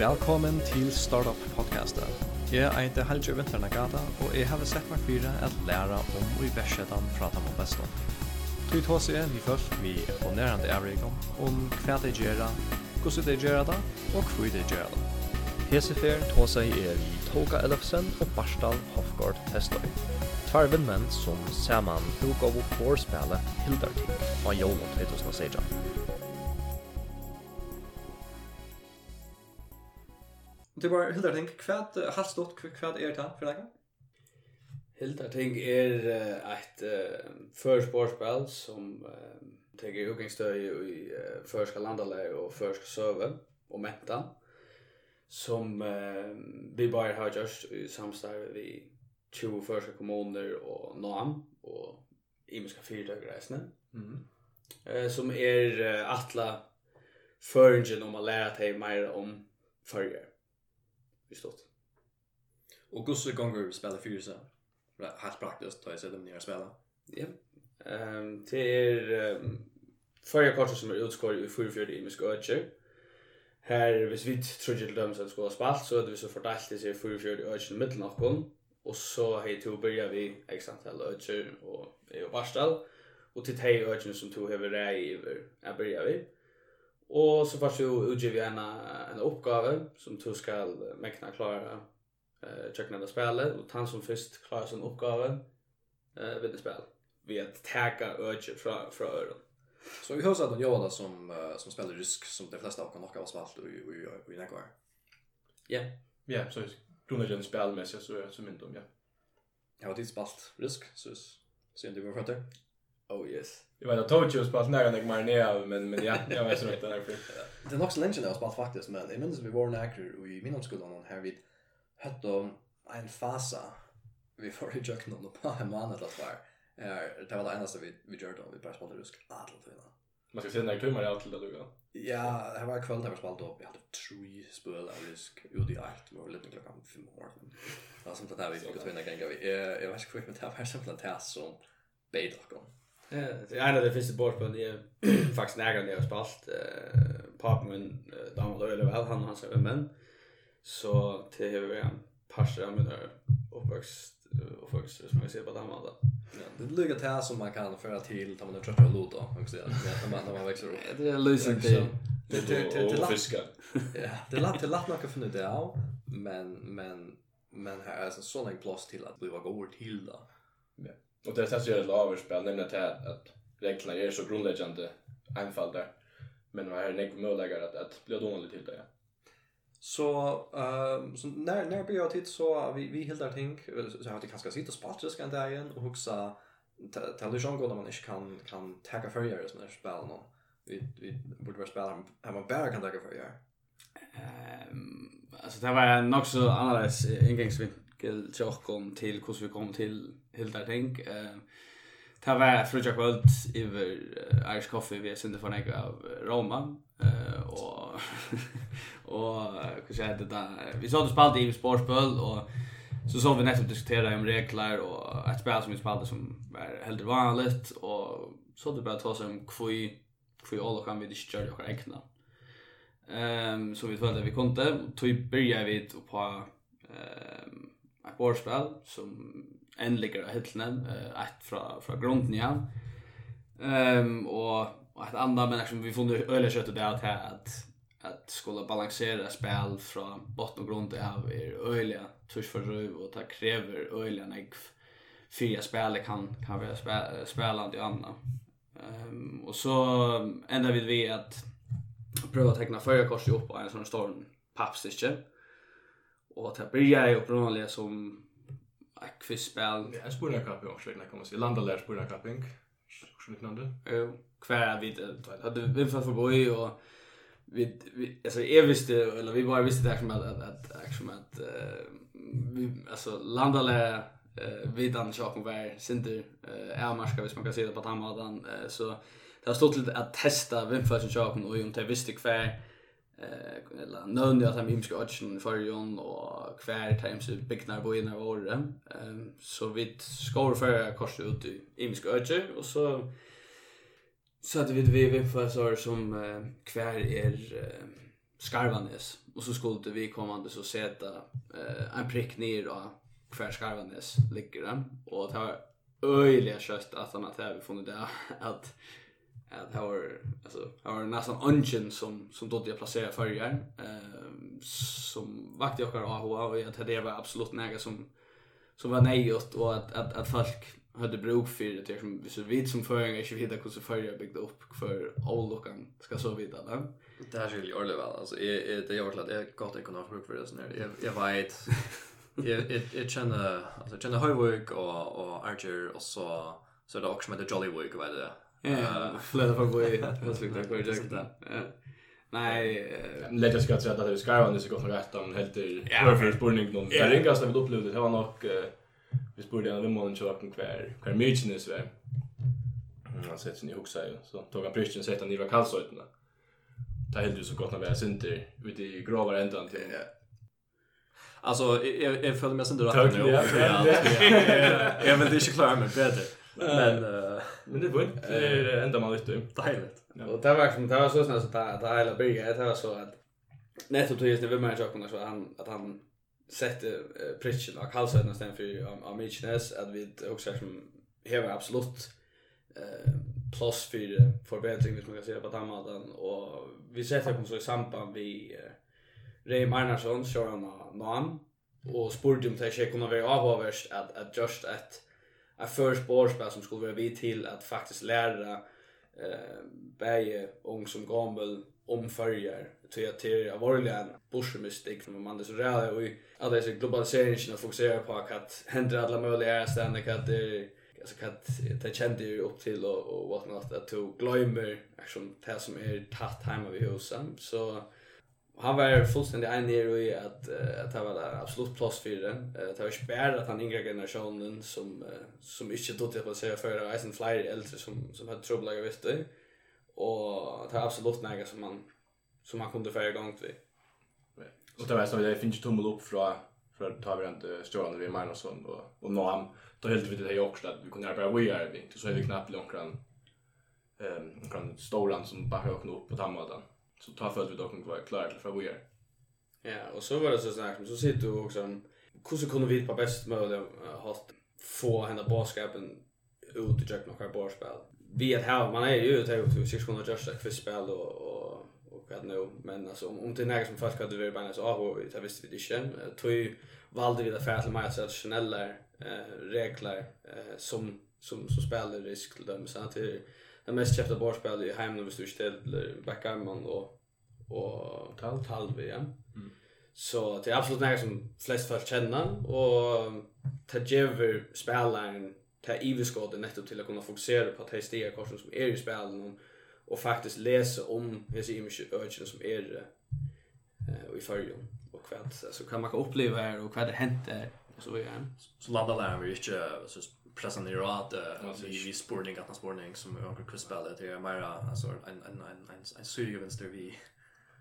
Velkommen til Startup Podcastet. Jeg heter Helge Vinternagata, og jeg har sett meg fyra at lære om og i versetan prata om bestan. Tui tås jeg vi først vi og nærande avrikom om hva de gjør, hvordan de gjør det, og hva de gjerra da. Hesefer tås jeg er vi Toga Elefsen og Barstal Hofgård Testøy. Tvær vindmenn som saman utgav opp vår spillet Hildarting av Jolo 2016. Det var Hildar Ting, kvad har stått kvad er ta for deg? Hildar Ting er för sportspel som teker huggingsstøy i førska landaleg og førska søve og menta som vi bare har gjort i samstarve vi 20 førska kommuner og NAM og imiska fyrtøkreisene mm. som er atla føringen om å lære deg mer om følger i stort. Och Gusse gånger spiller fyra seg? Helt praktisk, da jeg ser dem nye spela. Ja. Ehm det är förra kortet som är utskår i 44 i Muskö. Här hvis vi tror till dem som ska spalt, så det vi så fordelt det sig 44 i öken mitten och kom och så hej till börja vi x antal öken och är varsel och till hej öken som tog över det över är börjar vi. Och så får du utgiva en en uppgave som du ska mäkna klara eh checka det spelet och han som först klarar sin uppgave eh vid det spel vi att tagga urge från från öron. Så vi hörs att Johan som som spelar rysk som de flesta av kan knocka oss valt och och i den. Ja. Ja, så grundläggande spelmässigt så så mynt om ja. Jag har tidsbalt spalt så så inte vi får fatta. Oh yes. Jag vet att Tokyo spelat nära när mer ner men men ja, jag vet inte därför. Det är också länge sedan jag spelat faktiskt men jag minns vi var en actor och i min omskolan här vid hött om en fasa vi får ju jag någon på en månad att var. Eh det var det enda vi vi gjorde då vi bara spelade rusk allt då. Man ska se när timmar allt till det då. Ja, det var kväll där vi spelade upp. Vi hade tre spel av rusk ut i allt med lite klockan 5 på morgonen. Alltså sånt där vi betvinna gånger vi. Jag vet inte hur mycket det här som betalar. Jag är det de bort på det faktiskt nära när jag spalt eh Papmen Daniel eller väl han han som men så till hur jag passar med där uppväxt och folk som jag ser på dem alla. Ja, det ligger till som man kan föra till när man är trött och lot då också när man när man växer upp. Det är lösen till det det det fiska. Ja, det lätt det lätt nog för det av men men men här är så sån en plats till att bli vad går till då. Ja. Och det är så det lavar spel nämligen att, att reglerna är så grundläggande enfald där. Men man har nek möjlighet att att bli dålig till det. Ja. Så ehm så när när blir jag titt så vi vi helt där tänk så har det kanske sitta det ska inte igen och huxa till Jean går när man inte kan kan tagga för göra såna spel någon. Vi vi borde vara spela här man bara kan tagga för göra. Ehm alltså det var nog så annorlunda ingångsvinkel vinkel till oss till hur vi kom till helt där tänk. Eh ta var frukta kvöld över Irish Coffee vi sände för några av Roma eh och och hur ska det där vi såg det spalt i sportspel och så såg vi nettopp diskutera om regler och ett spel som vi spelade som var helt vanligt och så det bara ta som kvui kvui alla kan vi diskutera och räkna. Ehm så vi följde vi kunde och tog började vi på ehm ett bordspel som en ligger av hyllene, eh, ett från, från grunden igen. Um, och, och ett annat men som vi funnit öliga köttet det att, att att skulle balansera spel från botten och grund det har vi öliga tusch för röv och ta kräver öliga nägg fyra spel kan kan vara spel, spelande i andra. Ehm um, och så ända vid vi att prøva att teckna förra korset upp på en sån stor pappstycke Och det började uppenbarligen som ett quizspel. Ja, en spurrakapping också, när kommer sig. Landa lär spurrakapping. Så liknande. Jo, kvar vid hade vi för förbi och vi alltså är visste eller vi bara visste det som att att att att vi alltså landa lär eh vidan chocken var sinter eh ärmarska hvis man kan se det på tammadan så det har stått lite att testa vem för sin chocken och om det visste kvar eh eller någon att han ju ska odds för Jon och kvar times så bignar in innan året. Ehm så vi skor för kors ut i imska odds och så så att vi vi vi för så som kvar är Skarvanes och så skulle vi kommande så sätta eh, en prick ner då kvar Skarvanes ligger den och tar öjliga kött att han att vi funnit det att att det var alltså det var nästan ungen som som då det placerar förjar ehm som vakte jag har och att det var absolut näga som som var nejot och att att att folk hade bruk för det som så vid som förringar inte vidare hur så förringar byggde upp för all allokan ska så vidare va. Det här skulle jag leva alltså är det jag vart att jag gott ekonomiskt bruk för det så när jag vet jag jag känner alltså känner Highwick och och Archer och så så det också med Jolly Week vad det Flöda för boy. Jag skulle ta kvar jag Nej, lägga ska säga att det ska vara nu så gott rätt om helt till för spårning någon. Det ringaste vi upplevde det var nog vi spurgade en månad så kvar kvar mycket nu så. Han sätter sig i huxa ju så tog han pryschen sätta ner kalsötterna. Det helt ju så gott när vi är synter ute i gravare ändan till. Alltså jag jag följer med sen då. Jag vill inte klara mig bättre. Men men det var inte det enda man visste. Dejligt. Ja. Och det var som det var så snällt att det hela bygget det var så att netto tog just det med mig jag så att han att han sette uh, pritchen och halsen istället för av, av Mitchness att vi också som heva absolut eh plus för förbättring hvis man kan säga på den måten och vi sätter kom så i samband vi eh, Ray Marnarsson, kör han någon och spurgade om det här kunde vara avhåverst att, att just ett ett first borspel som skulle vara vi till att faktiskt lära eh bäge ung som gammal om förger till att det var ju en borsmystik som man det så där och alla dessa globaliseringen och fokusera på att hända alla möjliga ställen att det alltså att det kände ju upp till och och what not att to glömmer action det som är tatt hemma vid husen så han var fullständigt enig i att att det var där absolut plats för den. Det var ju bara att han yngre generationen som som inte då till att säga för Eisen Flyer äldre som som hade trubbel jag visste. Och det var absolut något som man som man kunde få igång till. Och det var så det finns ju tummel upp från från tar vi inte stjärnor vi Magnusson och och Noam då helt vi det också att vi kunde arbeta vi är vi så är vi knappt långt kan ehm kan stolen som bara öppna upp på tammadan så tar för att vi dock var klara till för vi är. Ja, och så var det så sagt, men så sitter du också hur kunde vi på bäst möjliga hållt få henne baskapen ut i jack några barspel. Vi att här man är ju ute ut sex 600 just ett för spel och och och vad nu men alltså om om det är något som folk hade varit bara så ah det visste vi det inte. Tog valde vi det för att matcha traditionella regler eh som som som spelar risk till dem så att det mest köpta bordspelet i hemmen hvis du ikke deler backarmen og, og tal, tal vi, ja. Mm. Så det är absolut något som flest folk känner och det ger spelaren det här nettopp till att kunna fokusera på att det stiga korsen som är i spelen och, faktiskt läsa om dessa iverskådet som är eh, i färgen och vad så kan man uppleva här och vad det hänt där och så vidare. Så landa läraren vi inte så pressa ner åt vi vi sporting att sporting som jag har kuspelat det är mer alltså en en en en serie vänster vi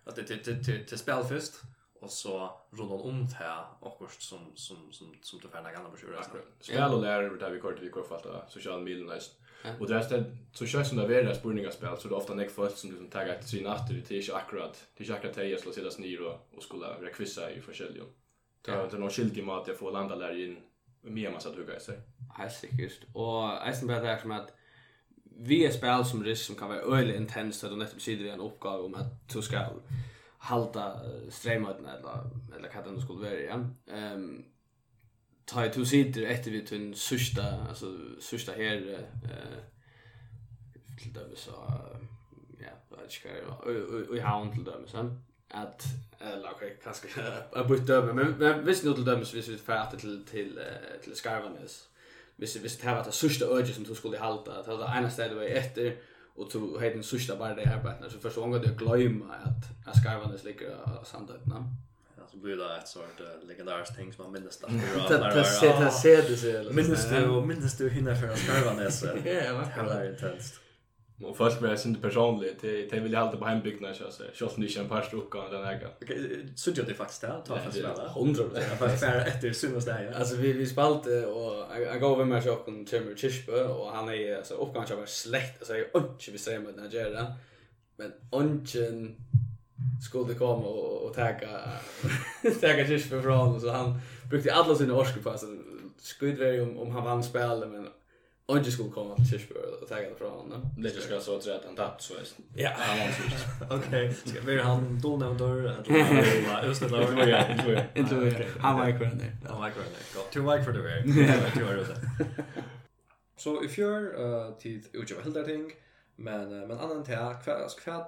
att det det det till spel först och så runt om det här och som som som som det förna gamla beskjur spel och lära där vi kort vi kort fatta sociala medier nästan och det är så så känns som det är det sportinga spel så det ofta näck folk som liksom taggar till sin natt det. Är inte akkurat det är inte akkurat det jag skulle sätta ner och och skulle rekvisa i forskjellige. det är någon skilt i mat jag får landa där in med massa tugga i sig. Helt sikkert. Og eisen bare det er som at vi er spel som risk som kan være øyelig intenst, og nettopp sider vi en oppgave om at du skal halta streimøtene, eller, eller hva det nå skulle være, ja. Um, ta i to sider etter vi til den sørste, altså sørsta her, uh, til dømes og, ja, jeg vet ikke hva, og i havn til dømes, ja at eller okej kanske jag bytte över men men visst nu till dömes vi skulle färda till till till Skarvanes hvis hvis det var det sista öget som du skulle hålla det var ena stället var efter och du hade den sista bara det arbetet så först ångar du glömma att att Skyvandes ligger sandötna så blir det ett sort uh, legendariskt ting som man minns där. Det det ser det ser det ser. Minns du minns du hinner för Skarvanes? Ja, det var intenst Och först med sin personligt det det vill jag alltid på hembygden så så. Schysst ni en par struckar den här. Okej, så gör det faktiskt det, ta fast väl. 100 fast där efter synas där. Alltså vi vi spalte och jag gav mig chock om Timmer Chispe och han är så uppgångs var släkt alltså jag inte vi säger med Nigeria. Men onchen skulle komma och och tagga tagga Chispe från så han brukte alla sina orskor på så skudvär om om han vann spelet men Och det skulle komma till Kirchberg och tagga det från honom. Det ska jag så att att han tatt så är Ja. Han var så. Okej. Ska vi han då när då eller just det var jag inte det. Han var kvar där. Han var kvar där. Got two like for the way. Two are det. Så if you're uh tid utgör helt där ting. Men uh, men annan till kväll kväll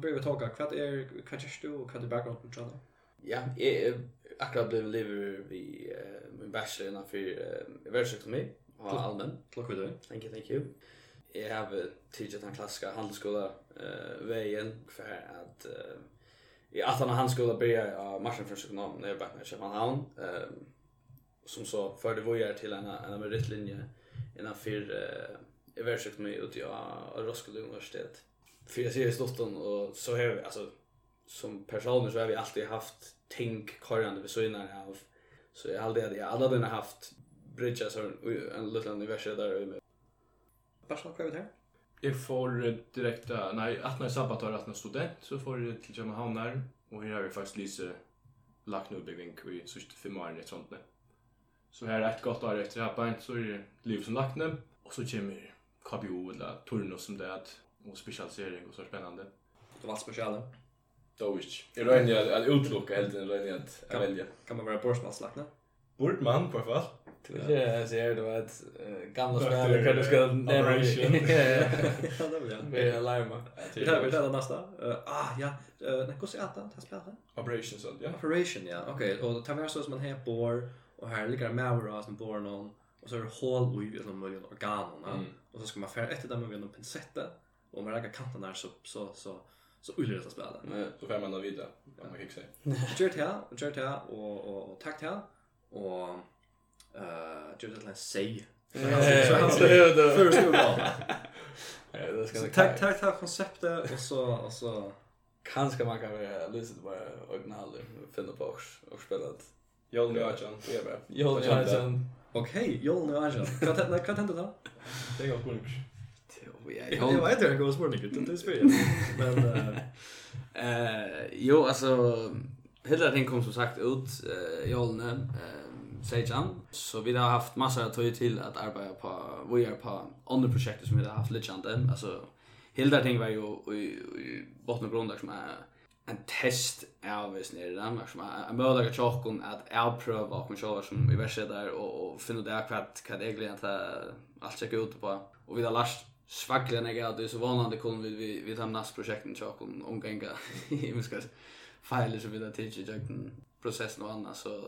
börjar vi ta kväll är kväll du och kväll background på John. Ja, jag akkurat blev lever vi min bachelor innan för uh, världsekonomi var allmän. Tack för det. Thank you, thank you. Jag har tidigt en klassiska handelsskola uh, vägen för att uh, i att han handelsskola började jag marschen för ekonom när jag var med Köpenhamn. Uh, som så förde vi till en, en meritlinje innanför uh, i värsökt mig ut i Roskilde universitet. För jag ser i Stockholm och så har vi, alltså som personer så har vi alltid haft tänk korrande vid synar av. Så jag har aldrig, jag har aldrig haft bridge så en liten universum där i mig. Kvar här. Jag får direkta, nej, att när sabbat har att när student så får jag till Köpenhamn där och här har vi faktiskt Lise lagt nu bygging i sista fem år i sånt nu. Så här är ett gott år efter här Happen så är det liv som lagt nu och så kommer KBO eller Torno som det är och specialisering och så spännande. Det var speciellt. visst. Jag rönjer att utlocka helt enkelt att välja. Kan man vara borstmanslagt nu? Bordman på fall. Det är det jag då att gamla spel kan du ska nämna. Ja, det vill jag. Vi är larma. Vi tar vi tar nästa. Ah ja, när kus är det här spelet? Operation så ja. Operation ja. Okej, och tar vi så som man här bor och här ligger Mauer och som bor någon och så är det hål i som möjligen organen och så ska man färra efter dem med en pincette och man lägger kanten där så så så så ulle det spelet. Så får man då vidare. Man kan ju säga. Gjort här, gjort här och och takt här och eh gjorde det en säg. Så han så det död för stor Tack tack tack konceptet och så och så kanske man kan vara lyssna bara original finna på och spela ett Joel Jag Joel Nurjan. Okej, Joel Nurjan. Kan det kan det då? Det går kul. Jag vet inte hur det går smart mycket. Det är spel. Men eh jo alltså hela den kom som sagt ut eh Jolne eh Sejan. Så vi har haft massor av tid till att arbeta på vi är på andra projekt som vi har haft lite ante. Alltså hela ting var ju i, i botten och grundar som är en test av oss nere där. Som är en möjlighet att tjocka att avpröva och själva som vi värsta där och, och finna ut det här vad egentligen att allt checkar ut på. Och vi har lärt svackligen jag att det är så vanande kunde vi vi, vi tar nästa projekten tjocka omgänga. Vi ska fejler som vi har tidigt processen och annat så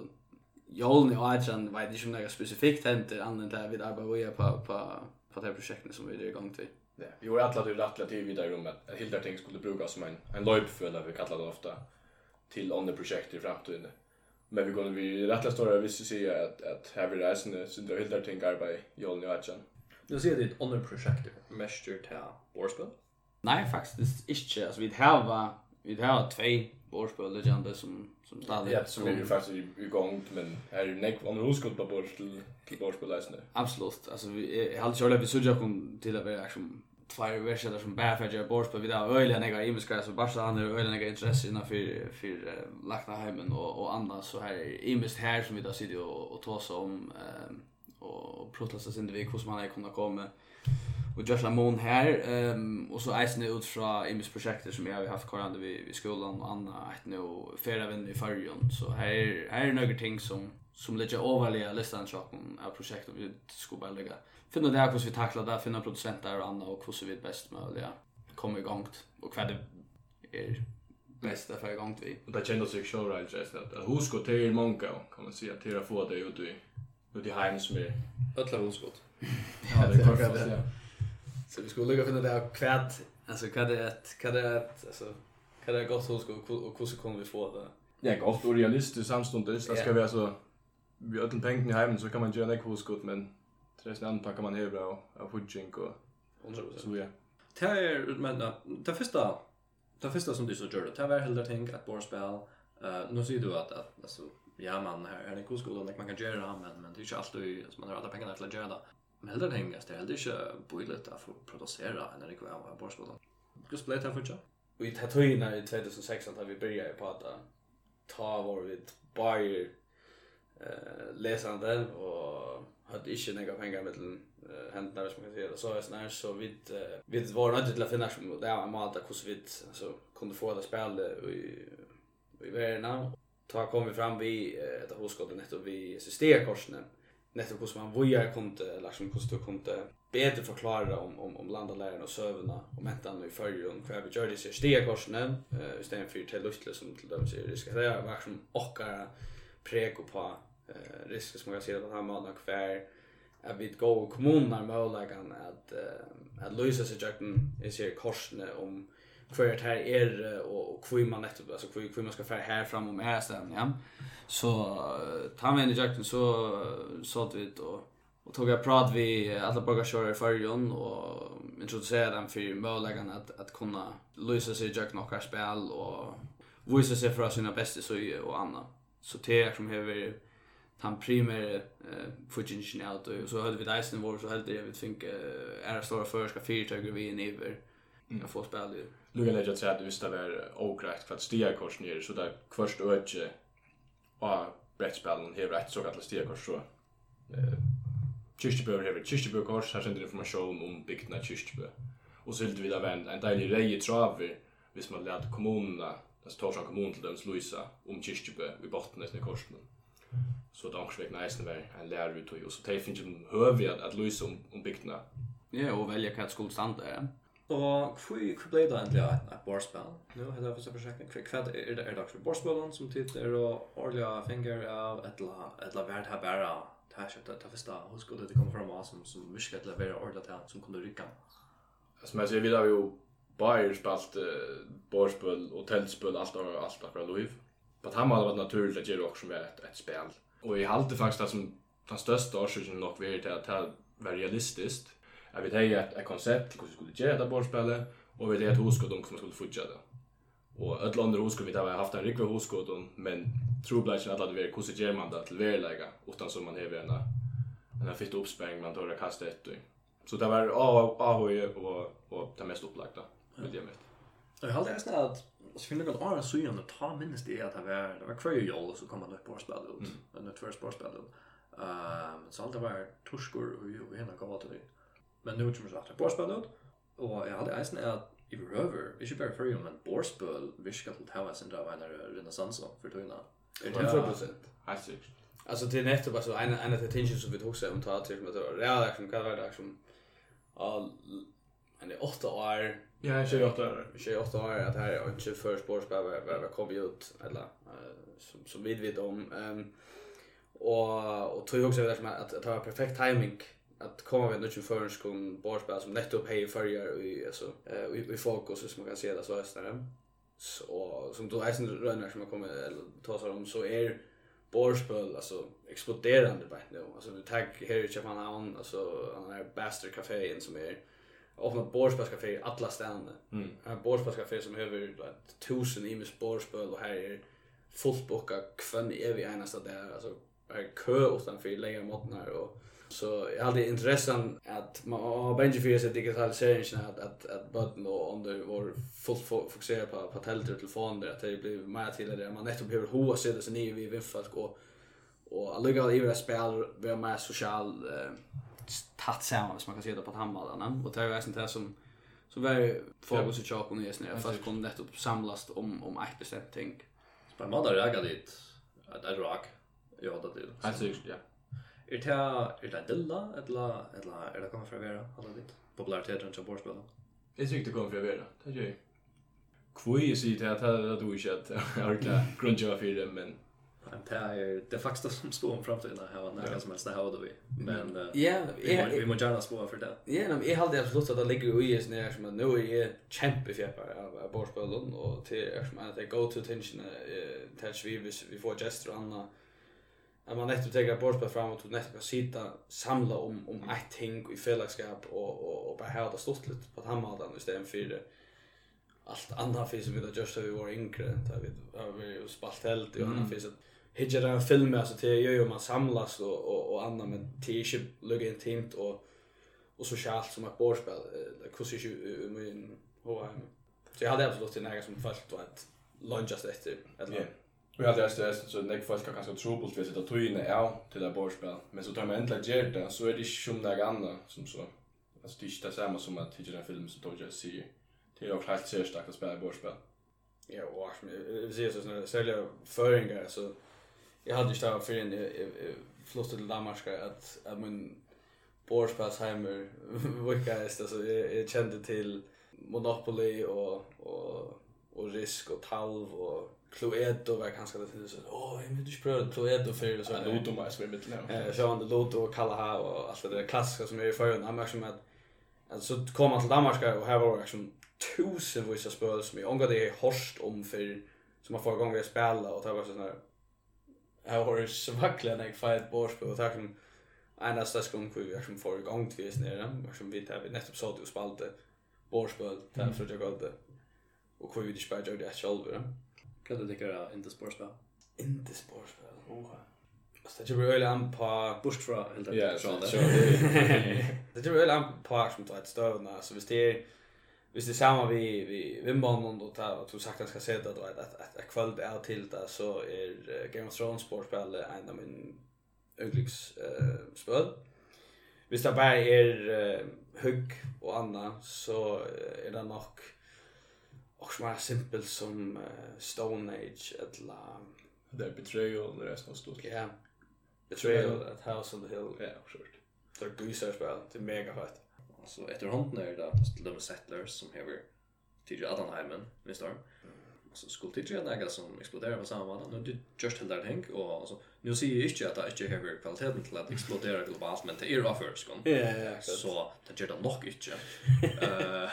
Jolen i Adjan vet inte om några specifikt händer annat där vi arbetar på på på det här projektet som vi är igång till. Ja, vi har alla till att till vidare rum att helt där ting skulle brukas som en en löpfölja vi kallar det ofta till andra projekt i framtiden. Men vi går vi rätta stora visst att säga att att här vi reser så det helt där ting arbetar Jolen och Adjan. Du ser det ett andra projekt Mestur till Warspel. Nej, faktiskt inte. Alltså vi har vi har två borspel legende som som stadig ja, som är ju faktiskt igång men är neck näck om roskott på bors till till borspel. Absolut. Alltså vi hade ju vi såg kom till att vara som två versioner som bara för jag borspel vi där öliga några imiska så bara han är öliga några intresse innan för för lackna hemmen och och andra så här imist här som vi då sitter och och tar om eh och protesta sin det hur man har kunnat komma och Joshua Moon här ehm och så Isen ut från Imis projekt som jag har haft korande vid, vid skolan och andra ett nu flera vänner i Färjön så här här är några ting som som ligger överliga listan så av projekt vi skulle bara lägga finna det här hur vi tacklar det finna producenter och andra och hur vi bäst möjliga kommer igång och vad det är bästa för igång vi och det kändes ju show right just att hur ska till många kan man säga till att få det ut i ut i hem som är ölla hur ska ja det kan jag säga Så vi skulle lukka finna det här kvad, alltså vad är ett, vad är ett, alltså vad är gott hos och hur kommer vi få det? Ja, gott och realistiskt samstundes, det ska vi alltså vi ödlen pengen i hemmen så kan man göra hos ekvoskott, men tres antar kan man hebra och av fudging och 100%. Så ja. Det är, men det första, det första som du så gör, det var hellre ting att bara Eh nu ser du att, att alltså, ja man här är en ekvoskott och man kan göra det, men, men det är inte alltid, alltså, man har alla pengarna till att göra det. Men heller tänker jag, det är heller inte bojligt att få producera en rekvä av borskolan. Hur spelar det här förtja? Vi tar tøyna i 2016 da vi började prata. Ta vår vi bara eh läsande och hade inte några pengar med den hänt när man kan säga så är snär så vi vi var nöjda till att finna som det är malta hur vi så kunde få det spel i i värna. Ta kom vi fram vi ett av hoskotten netto vi systemkorsnen nettopp hur man vojar kunde liksom hur du kunde bättre förklara om om om landalären och sövna och inte annat i förrjun för vi gör det så steg korsen eh istället för till lustle som till dem så det ska det vara som ochkara preko på eh risk som jag ser att han har kvar att vi går kommuner med att att lösa sig jakten är ser korsne om kvar här är och hur man nettopp alltså hur hur man ska färra här fram om här sen ja. Så ta med i jacken så så att vi och och tog jag prat vi alla borgarkörare i förrjon och introducerade dem för möjligheten att att kunna lösa sig jakten och spel och visa sig för sina bästa så och annat så det som har han primär eh footage out och så hade vi Dyson var så hade jag vi fick är stora förska fyrtag vi in över jag får spela det Luka lägga till att just det är okrekt för att stiga kors ner så där först öke och brettspelen har rätt så att stiga kors så. Eh Kyrkjebø har ett kyrkjebø kors här sender information om bygden av Kyrkjebø. Och så vill vi där en en dejlig rej i traver hvis man lät kommunerna alltså från kommun till dem Luisa om Kyrkjebø i botten i korsen. Så det också vägna isen var en lärare ut och så det finns ju höviga att Luisa om, om bygden. Ja, och välja vad skulle stanna där. Og hvor, hvor ble det endelig et, et borspill? Nå heter det første prosjektet. Hva er det, er det for borspillen som tid er å årlige finger av et eller annet her bare det her kjøpte det første hoskodet det kommer fram av som, som virker til å være årlige til som kunne rykke? Som jeg sier, vi har jo bare spilt uh, borspill og teltspill alt og alt akkurat liv. På det her måten var det naturlig at det også som er et, et spill. Og jeg halte faktisk det som den største årsaken nok var til at det var realistisk Jeg vet hei et konsept til hvordan vi skulle gjøre dette borspillet, og vi vet hei et hoskot om hvordan vi skulle futja det. Og et eller annet vi har haft en rikve hoskot om, men tro blei ikke at det var hvordan gjør man det til verleika, utan som man har en en fitt oppspenning man tar å kaste etter. Så det var ahoje og, og det mest opplagda, vil jeg mitt. Jeg har alltid nesten at så finner jag att så gärna ta minst det att det var det var kvar ju joll så kom han upp på spelet ut. Mm. Nu tvärs på spelet. Ehm så allt det var torskor och ju och hela gavat och Men nu kommer så att borspel ut. Och jag hade eisen är att i Röver, ska bara för ju, men borspel vi ska till att ha sin där en renaissance för tuna. 100%. Helt säkert. Alltså det är nästa bara så en en av de tensions som vi tog sig om ta till med det var real action kan vara som All en det 8 år. Ja, 28 år. 28 år att här är inte för sportspel vad vad kom ut eller som som vi vet om. Ehm och och tog också att att det har perfekt timing att komma med något förrsk om borspel som nettopp för gör i alltså eh vi i fokus som man kan se det så östnare. Så som då är rönnar som man kommer ta sig om så är borspel alltså exploderande bara nu. Alltså vi tag här i Köpenhamn alltså han är Bastard Café som är öppna borspelskafé i alla städerna. Mm. En borspelskafé som över like, tusen imis borspel och här är fullbokat kvön i evig enasta där alltså är kö utanför längre mot och Så jag hade intressen att man har bänge för sig digitaliseringen att att att button och under vår var fullt på på tälter och att det blir mer till det man nettopp behöver hoa sig det så ni vi vill folk och alla går i det spel vara mer social tatt samman som man kan se det på handbollen och det är ju sånt som så var fokus i chock och ni är fast kom nettopp samlas om om ett bestämt ting. Bara man där jag dit att det rock. Jag hade det. Alltså ja. Er det er det dilla eller eller er det kommer fra vera alla dit populariteten som borspel. Det sykt det kommer fra vera. Det gör ju. Kvui sig det att det du inte att orka grunja för det men men det är det faktiskt som står om framtiden här var några som helst det har vi. Men ja, vi måste gärna spå för det. Ja, men jag hade absolut att det ligger i is när som nu är jag kämpe av av borspelen och till som att det go to tension eh touch vi vi får gesture och annat att man netto tar bort framåt och netto sitta samla om om ett ting i fällskap och och och bara ha det stort lite på hammardan istället för allt andra finns som vi då just vi var yngre där vi har vi spalt helt och annat finns att hitcha där filmer alltså till gör ju man samlas och och och andra men t-shirt lugga intimt och och så kärlt som ett borspel det kostar ju min hur Så jag hade absolut inte några som följt och att lunchas efter. Eller, yeah. Vi hade just det så när folk kan kanske trubbelt på att vi sitter tog inne ja till det borspel. Men så tar man äntligen ger det så är det som några andra som så. Alltså det är inte samma som att titta en film som tog jag ser Det är också helt särskilt att spela borspel. Ja, och jag vill säga så såna sälja föringar så jag hade ju stått för en flottet till Danmark att att min borspelsheimer vilka är det så jag kände till Monopoly och och och risk och talv och Cluedo var kanske det till så åh jag vill inte pröva Cluedo för så en Ludo mas vi mitt nu. Eh så han Ludo och Kalaha och allt det där klassiska som är i förhand han märker som att alltså så kom han till Danmark och här var det liksom tusen vissa spel som jag ångade i horst om för som man får igång vi spela och det var sån här var det svackliga när jag fight borspel och tack en av största gången vi som får igång till oss nere som vi tar vi nettopp såg och spalte borspel där för jag gav det och hur vi det spelade det själva Kan du tycka det inte sportspel? Inte sportspel. Oh. Alltså det är ju väl en par bort från helt enkelt. Ja, så det är väl en par som tar ett stövna. när så visst det är Visst det samma vi vi vimbanon då tar att du sagt att ska se det då att att att kväll är till det så är Game of Thrones sportspel en av min ögliks eh spel. Visst det bara är hugg och anna så är det nog också mer simpelt som uh, Stone Age eller det är Betrayal och resten av stort. Ja. Betrayal at House on the Hill. Ja, absolut. Det är gysar spel, det är mega fett. Så efter hånden är det då till de settlers som häver till Adenheimen, minst då. Så skulle det en några som exploderar på samma måte. Nu det just helt där tänk och alltså nu ser ju inte att det inte häver kvaliteten till att explodera globalt men det är av först Ja, ja, Så det gör det nog inte. Eh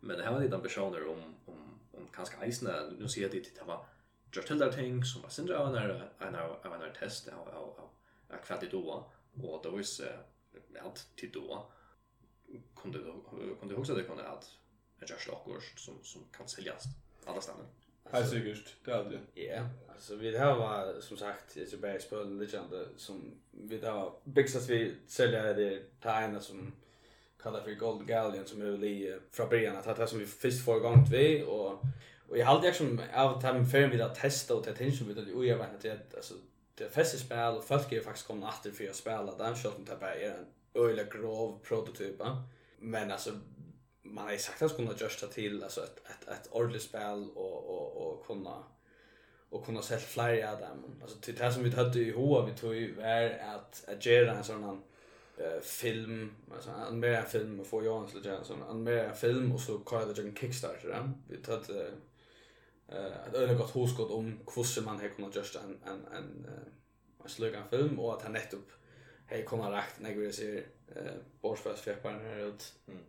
men det här var lite ambitioner om om om kanskje eisene, nå sier jeg dit, det var gjør til der ting som var sindre av en av en test av, av, av, av hva de doa, og det var jo at de doa, kunde kunde också det kunde att en just slackor som som kan säljas alla ställen. Helt säkert, det hade det. Ja, alltså vi har var som sagt så bergspel legend som vi har bixas vi säljer det tajna som kallar för Golden Galleon som är i från början att det som vi först får igång vi och och jag hade liksom av time för vi att testa och ta attention vid och jag vet att alltså det är festspel och folk är faktiskt komna efter för att spela den shoten inte bara är en öle grov prototyp men alltså man har ju sagt att kunna justa till alltså ett ett ett ordentligt spel och och och kunna och kunna sälja flera av dem alltså till det som vi hade i hoa vi tog ju var att att göra en sån eh film alltså en mer film och få jag ens lite sån en mer film och så kallar det en kickstarter den vi tog eh att öle gott hoskott om hur man här kunnat just en en en en slugan film och att han nettopp hej kommer rakt när vi ser eh borstfest fjärpan här ut mm.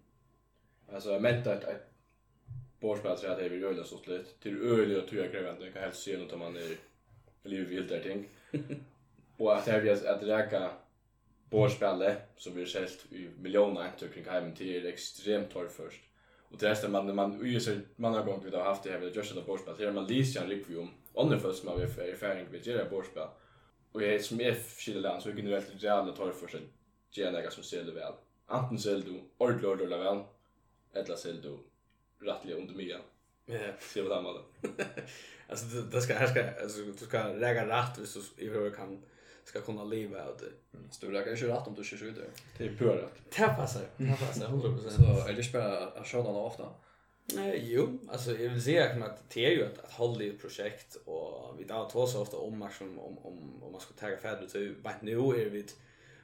Alltså menar att att så att det vill göra så slut till öle och tror krävande kan helst se något om man är livet vill där ting och att det är att räka borspillet som blir sett i miljoner aktörer kring hemmen till är extremt torr först. Och det resten man man ju så många gånger vi har haft det här vid just det borspel här man lyser en rikvi om andra först har är erfaring vid det borspel. Och jag som är skillnad så är generellt jävla torr först. Gärna som ser det väl. Anten ser du ordentligt ordentligt väl eller säljer du rättliga under miljön. Ja, Se vad han var. Alltså det ska här ska alltså du ska lägga rätt så i hur kan ska kunna leva av det. Mm. kan ju lägger rätt om du kör ut det. Det är pura rätt. Det passar. Det passar 100%. Så är det bara att köra den ofta? Nej, jo. Alltså jag vill säga att det är ju ett, ett hålligt projekt och vi tar två så ofta om om, om, om man ska ta färdigt. Så vet nu är vi ett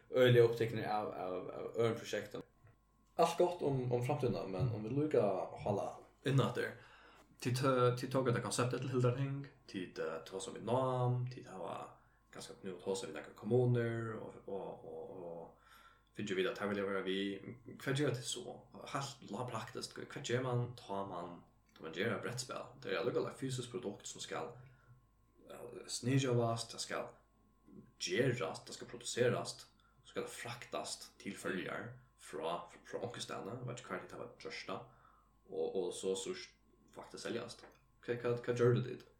öliga upptäckningar av, av, av örnprojekten. Allt gott om, om framtiden, men om vi lyckas hålla innan där. tid till tog det konceptet till Hildarhing, tid tog som ett namn, tid var ganska nu att åt oss några kommuner och och och, och finns ju vidare att vill vara vi kvargör det så helt la praktiskt kvargör man tar man tar man gör ett brettspel det är lugga fysiskt produkt som ska snäja vast det ska gerast det ska produceras så ska det fraktas till följare från från onkelstäderna vad kan det ta vart och och så så faktiskt säljas. Okej, vad vad gör du det?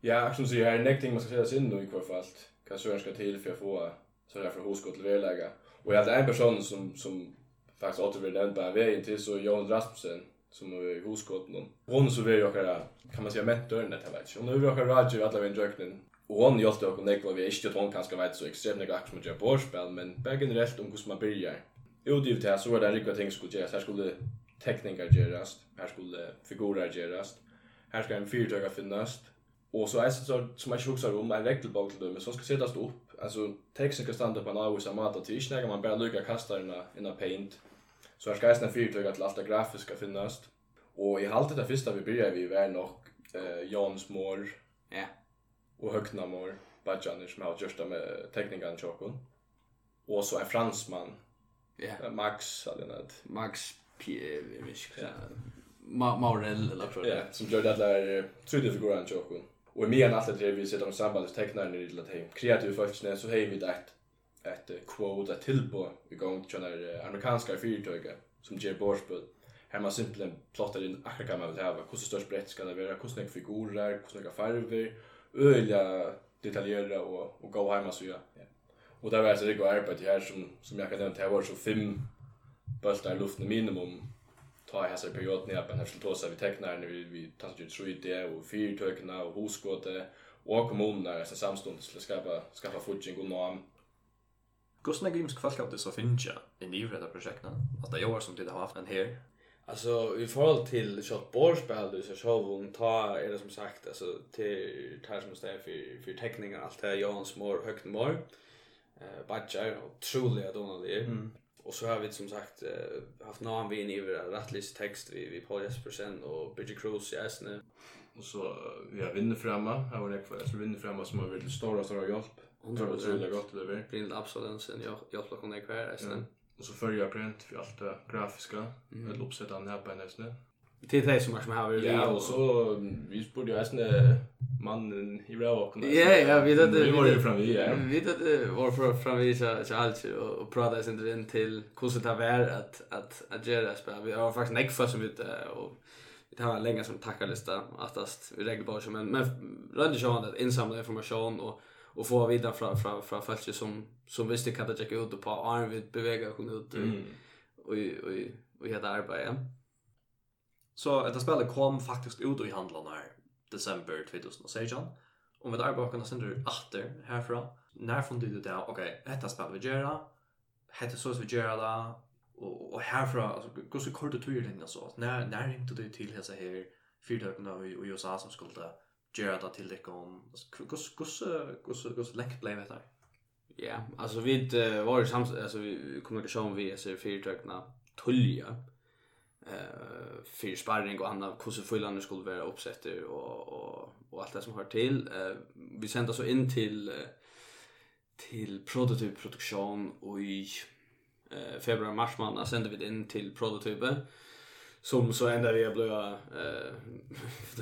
Ja, som säger här, nekting man ska sätta sig in i kvar fall. Kan så önska till för att få så här för hoskott till verläga. Och jag hade en person som, som faktiskt återvill den på vägen till så Jan Rasmussen som är hoskott någon. Hon så vill jag kan man säga med det här vet. Och nu vill jag radio alla vem dröknen. Och hon hjälpte oss och nekva vi inte att hon kanske vet så extremt mycket aktivt som jag men bara generellt om hur man börjar. Utgivet här så var det en riktigt ting skulle göras. Här skulle tekniker göras, här skulle figurer göras, här ska en fyrtöga finnas, Och så är så som jag också om en regelbok till dem så ska sättas upp. Alltså texten ska stanna på en avvis amat att inte när man bara lycka kasta den inna paint. Så här ska jag snälla till allt det grafiska finnas. Och i allt det första vi börjar vi var nog eh Jans mor. Ja. Och högna mål. Bajaner som har gjort det med teknikan Chokon. Och så är fransman. Ja. Max hade nåt. Max Pierre, Ja. Maurel eller så. Ja, som gör det där tredje figuren Chokon. Och i mer än allt det vi sitter om samband, tecknar ni till att hem kreativ forskning så hej vi det ett quote att tillbå vi går till den amerikanska fyrtöget som ger borspel här man simpelthen plottar in akkurat kan man vill ha hur störst brett ska det vara hur snygga figurer hur snygga färger öliga detaljerade och och gå hem så ja och där var det går arbete här som som jag kan nämna här var så fem bultar luften minimum ta i hessa perioden i appen her som vi teknar vi, vi tar ju 3D och fyrtökna och hoskåte och kommunerna som samstånd skulle skapa, skapa fudging och norm. Hvordan er gymsk det så finns jeg i nivredda projekten, att det gör som det har haft en här. Alltså i förhåll till shot borspel du så så hon ta är det som sagt alltså till tar som står för för teckningar allt det Jans mor högt mor eh badger och truly att hon det. Mm Och så har vi som sagt haft någon vi i rättlist text vi vi Paul Jespersen och Bridget Cruz i Asne. Och så vi har vinner framma. Här var det kvar. Så vinner framma som har väldigt stora stora hjälp. Det var gott det blir Blind absolut sen jag jag plockar ner kvar Asne. Och så följer jag print för allt det grafiska, mm. eller uppsättande här på nästa. Det är det som är som har Ja, och så vi sporde ju äsna mannen i Bravocken. Ja, ja, vi vet det. Vi var ju fram vi. ja. Vi vet det var för fram vi så så allt och, och pratade sen till till hur det var att att att göra spel. Vi har faktiskt näck för som ute och det har länge som tackarlista attast vi regler bara men men rörde så att insamla information och och få vidare från från från folk som som visste kan det checka ut på arm vid bevega kunde ut och och och heter arbete. Så detta spelet kom faktiskt ut i handlarna här december 2016. Om vi där bakom sen du åter härifrån. När från du det okej, okay, detta spel vi gör. Hette så vi gör det och och härifrån alltså går så kort och tydligt innan så att när när inte det till hälsa här fyrtökna och USA som skulle göra det till det om kus kus kus kus läkt blev det där. Ja, alltså vi var ju sams alltså vi kommunikation vi ser fyrtökna tulja eh för sparring och annat hur så fullarna skulle vara uppsätter och och och allt det som hör till. Eh vi sända så in till till prototypproduktion och i eh februari mars månad sände vi det in till prototypen som så ända vi blev eh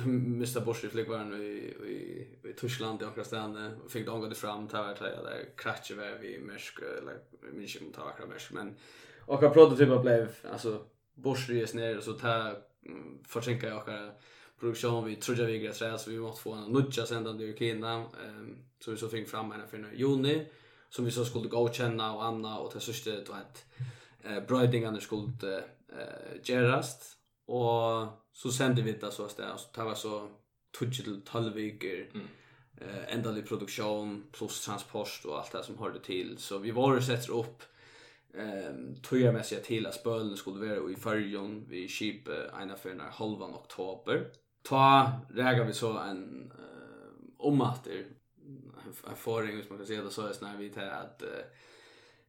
Mr. Bosch borsi i i i Tyskland i Akrastanne och fick de gå det fram till att jag där kratche vi mersk eller minns inte om det var men och prototypen blev alltså borsres ner så ta försinka jag kan produktion vi trodde vi grej så vi måste få en nudja sända till Kina ehm så vi så fick fram henne för juni som vi så skulle gå och känna och Anna och det sista då att eh brödingarna skulle eh gerast och så sände vi det så att så tar var så tutsch till 12 veckor mm. eh ändlig produktion plus transport och allt det som hörde till så vi var och sätter upp Ehm tror jag mest jag till att spölen skulle vara i förjon vi skip ena för när halva oktober. Ta räga vi så en uh, om att det en förring som man kan säga det så är när vi till att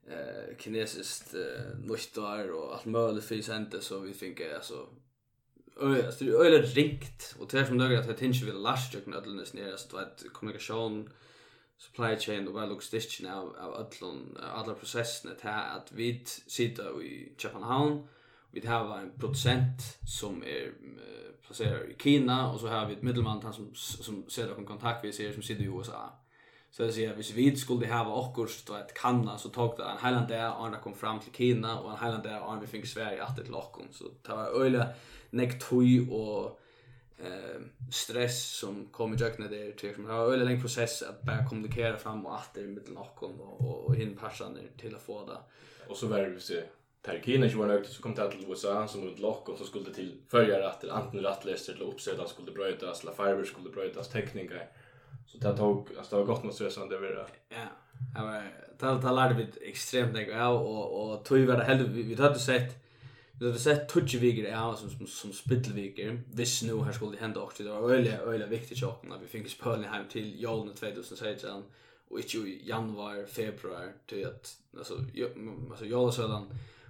eh kinesiskt uh, nyttar och allt möjligt finns inte så vi fick alltså öh det är öle rikt och tvärtom då att det inte vill lastjökna alldeles ner så att kommunikation supply chain og logistikken av, av ödlun, alla processene til at vi sitter i København, vi har en producent som er placerad i Kina och så har vi ett mittelman han som som ser och kontakt vi ser som sitter i USA. Så det säger hvis vi skulle ha akkurat då ett kanna så tog det en hela där och han kom fram till Kina och en hela där och vi fick Sverige att ett lock så det var öle nekt och eh stress som kommer jag när det där till som har en lång process att bara kommunicera fram och åter i mitten och och och in passande till att få det. Och så var det så är ju var nöjt så kom det till USA som runt lock och så skulle till följa att antingen rattläster eller uppsätta skulle brötas eller fiber skulle brötas tekniker. Så det tog alltså det var gott mot stressande det var det. Ja. Ja, det det lärde vi extremt mycket av och och tog vi det helt vi hade sett Det har sett touch viker ja som som, som spittelviker, Visst nu här skulle det hända också det var öliga öliga viktigt jag när vi fick spela hem till Jolne 2016 och inte i januari februari till att alltså alltså Jolne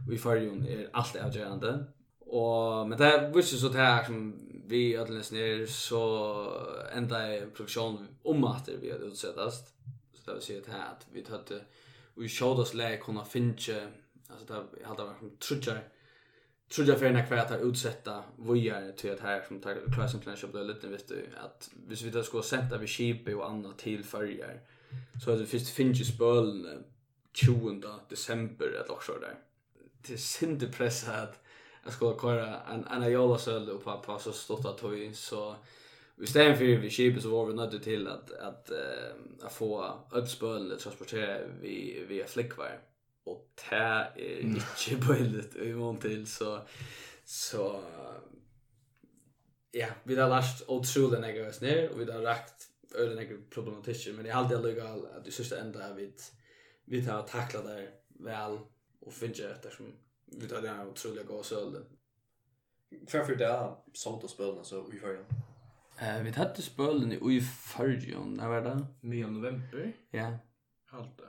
vi för ju är allt avgörande. Och men det visst så det här som vi alla ner så ända i produktion om att vi hade utsättast. Så det vill säga att här att vi hade vi showed oss läge kunna finna alltså det hade varit som trudjar tror jag för när kvar att utsätta vojar till att här som tar klassen kan köpa lite vet du att hvis vi då ska sätta vi skipe och annat till färger så att det finns finns ju spöl 20 december eller också där till synd pressa att jag ska köra en en jolasöl och på så stått att toy så Vi stämmer för vi skipen så var vi nödda till att, att, att, att få ödspölen transportera vi, via flickvar och det är inte billigt i mån till så så ja vi har lärt otroligt när oss ner och vi har rakt ölen några problematischer men det är alltid legal att du sista ända enda vi vi tar tackla där väl och finna efter som vi tar den otroliga gåsölden för det er sånt å spille så vi førjen? Eh, vi tatt spølen i ui när var det? 9. november? Ja. Halt,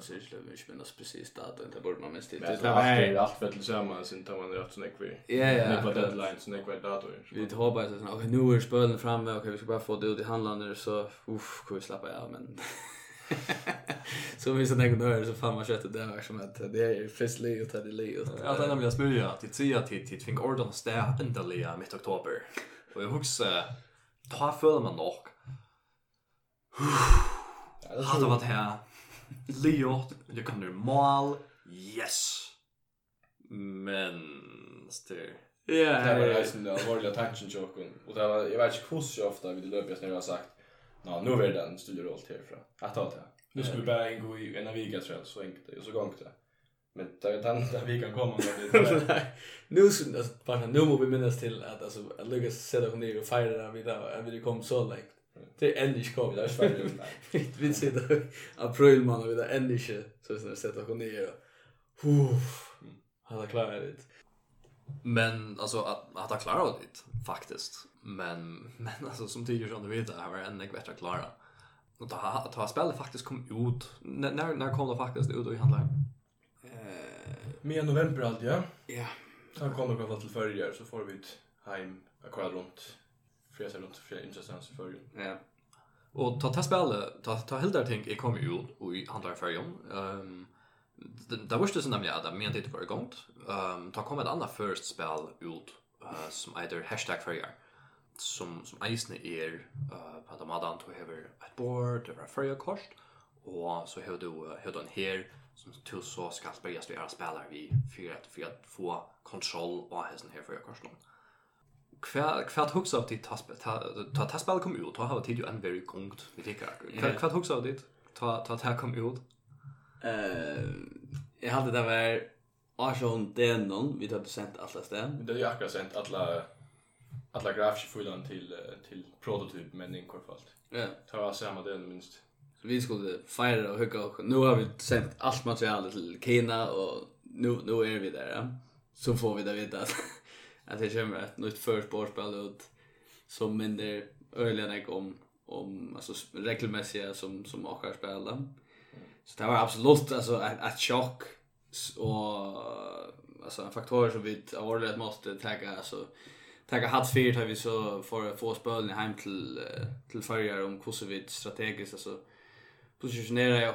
Särskilt vi inte minnas precis datorn, det borde man minst till. Det var här allt för tillsammans, tar man rätt sån vi. Ja, ja. Det var deadline, sån ekvi dator. Vi hoppar så sån, okej nu är spölen framme, okej vi ska bara få det ut i handlarna så, uff, kan vi slappa av, men... så vi sån ekvi nörd så fan man köttet det var som att det är friskt li och det li. Ja, det är nämligen smörja, till tida tid, till tving ordan stä, ändaliga mitt oktober. Och jag huxar, ta för man nog. Hade varit här, Leot, jag kan nu mal. Yes. Men styr. Ja, det var liksom det var attention chocken och det var jag vet inte hur så ofta vi löper jag när jag har sagt. Ja, nu är den studierollt härifrån. Att ta det. Nu ska vi bara gå i en vika tror jag så enkelt det. Och så gångt det. Men det den där vi kan komma med det. Nu så bara nu måste vi minnas till att alltså att lyckas sätta hon ner och fira vidare. Vi kom så långt Det är ändå inte kommit där Sverige. Vi sitter april man och vi där ändå inte så sen sätta oss ner. Uff. Alla klarat det. Men alltså att att ha klarat det faktiskt. Men men alltså som tidigare som du vet det här var ändå bättre klara. Och ta ta spelet faktiskt kom ut. När när kom det faktiskt ut och i handlar. Eh, med november allt ja. Ja. Han kommer det väl till förra så får vi ut hem akkurat runt. För runt för intressant för förra. Ja. Och ta ta spela ta ta helt där tänk jag kommer ju och i andra färgen. Ehm det var ju så nämligen att men det var igång. Ehm ta kom ett annat first spel ut uh, som heter hashtag färger som som eisne er uh, på att adan to har ett board eller färger kost och så har du har du en här som till så ska spelas vi er spelar vi för att för at få kontroll av hästen här för kosten. Kvart kvart hooks av dit ta ta ta spel kom ut. Ta har tid ju en very gongt vi tycker kvar. Kvart kvart hooks av dit. Ta ta ta kom ut. Eh jag hade det var Arson Denon vi hade sent alla stäm. Det är ju akkurat sent alla alla grafiska filen till till prototyp men i kort fall. Ja. Ta var samma det minst. Så vi skulle fira och hugga och nu har vi sent allt material till Kina och nu nu är vi där. Ja? Så får vi det veta att att det kommer ett nytt förspårspel ut som mindre öligen jag om om alltså regelmässiga som som åkar spela. Så det var absolut alltså ett, ett chock och alltså en faktor som vi avordligt måste ta alltså tacka hatt fyrt har vi så för få spelen hem till till förjar om hur vi strategiskt alltså positionerar jag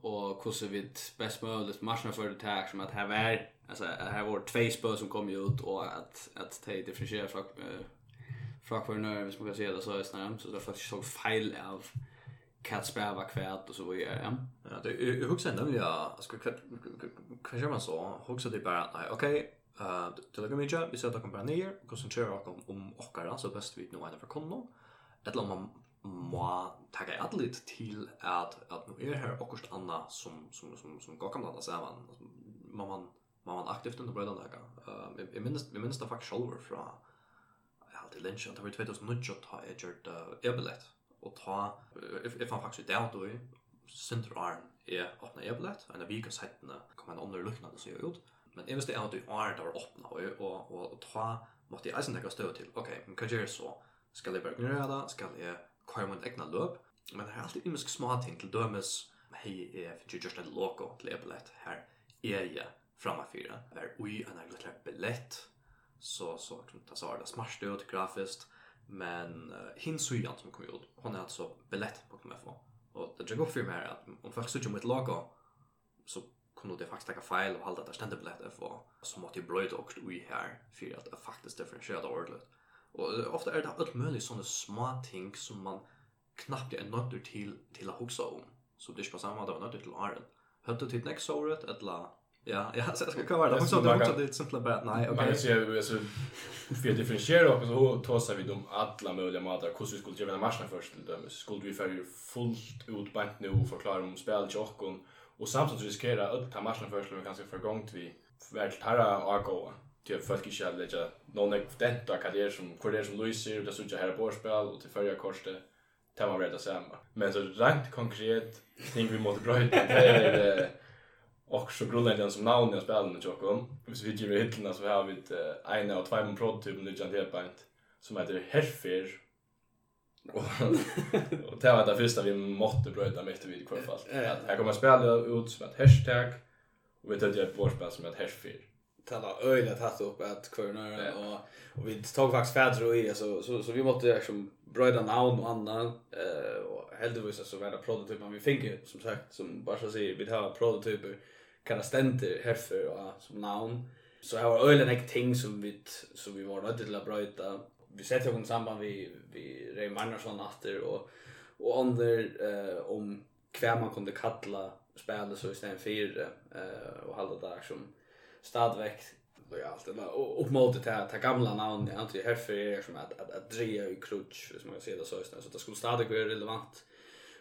och hur vi bäst möjligt matchen för det här som att här är alltså här var två spår som kom ut och att att ta differentiera från från för när vi ska se det så är så det faktiskt så fel av Katsberg var kvärt och så vidare. Ja. Ja, det jag huxar nämligen jag ska kvärt man så huxar det bara nej okej eh det lägger mig ju vi sätter kompanier och koncentrera oss om om ochkara så bäst vi nu ena för konno. Eller man må taka ett lit till att att nu är här och anna som som som som går kan landa samman man man var man aktivt under bröderna där. Ehm jag minns jag minns det faktiskt själv från jag hade lunch och det var 2009 ta jag gjort e-billett och ta jag fann faktiskt där då center arm är öppna e-billett och en vi går sätta kommer en annan liknande så ut. Men jag visste att du är där öppna och och och ta måste jag sen ta stöd till. Okej, men kan jag så ska jag bara ignorera det, ska jag komma med egna löp. Men det är alltid imisk små ting till dömes hej är för just ett logo till e-billett här är jag framför är oj en annan liten billett så så att det så är det ut grafiskt men uh, hin sujan som kom ut hon är alltså billett på kommer få och det jag går för mig är att om folk söker med logo så kunde det faktiskt ta fel och hålla det ständigt billett för så måste ju bröd och vi här för att det faktiskt differentiera ordentligt och ofta är det allt möjligt såna små ting som man knappt är nöjd till till att huxa om så det är på samma sätt av nöjd till att ha du till nästa året eller Ja, ja, så ska kvar där. Hon sa det simpelt bara nej, okej. Man ser ju så för differentiera och så tossar vi dem alla möjliga matar. Hur skulle vi göra matchen först till dem? Skulle vi för fullt ut bant nu och förklara om spel och och och samtidigt riskera att ta matchen först och kanske för gångt vi vart tarra och gå. Det folk i shall lägga någon detta karriär som karriär som Luis ser det så jag här på spel och till förra korset tar man rätt samma. Men så rent konkret tänker vi måste bra det är och så grundläggande som namn jag spelar med Jokon. Hvis vi ger hittarna så har vi ett ena och två prototyper med Jan Headband som heter Herfer. Och det var det första vi måste bryta mitt med efter vid kvarfall. Här kommer spela ut som ett hashtag och vi tar det på spel som ett Herfer tala öjla tatt upp att kvarnar och och vi tog faktiskt fäder och i så så så vi måste liksom bryta namn och annan eh och heldigvis så var det prototyper vi fick som sagt som bara så säger vi har prototyper kan stenter herför och som namn. Så här var ölen ett ting som vi som vi var nödda till att bryta vi sätter ju samband vi vi Ray Magnarsson åter och och under eh om kvar man kunde kalla spela så istället för eh och hålla där som stadvekt och allt det där. Och upp mot det här ta gamla namn jag antar er som att att, att dreja i crutch som man ser det så istället. Så det skulle stadigt vara relevant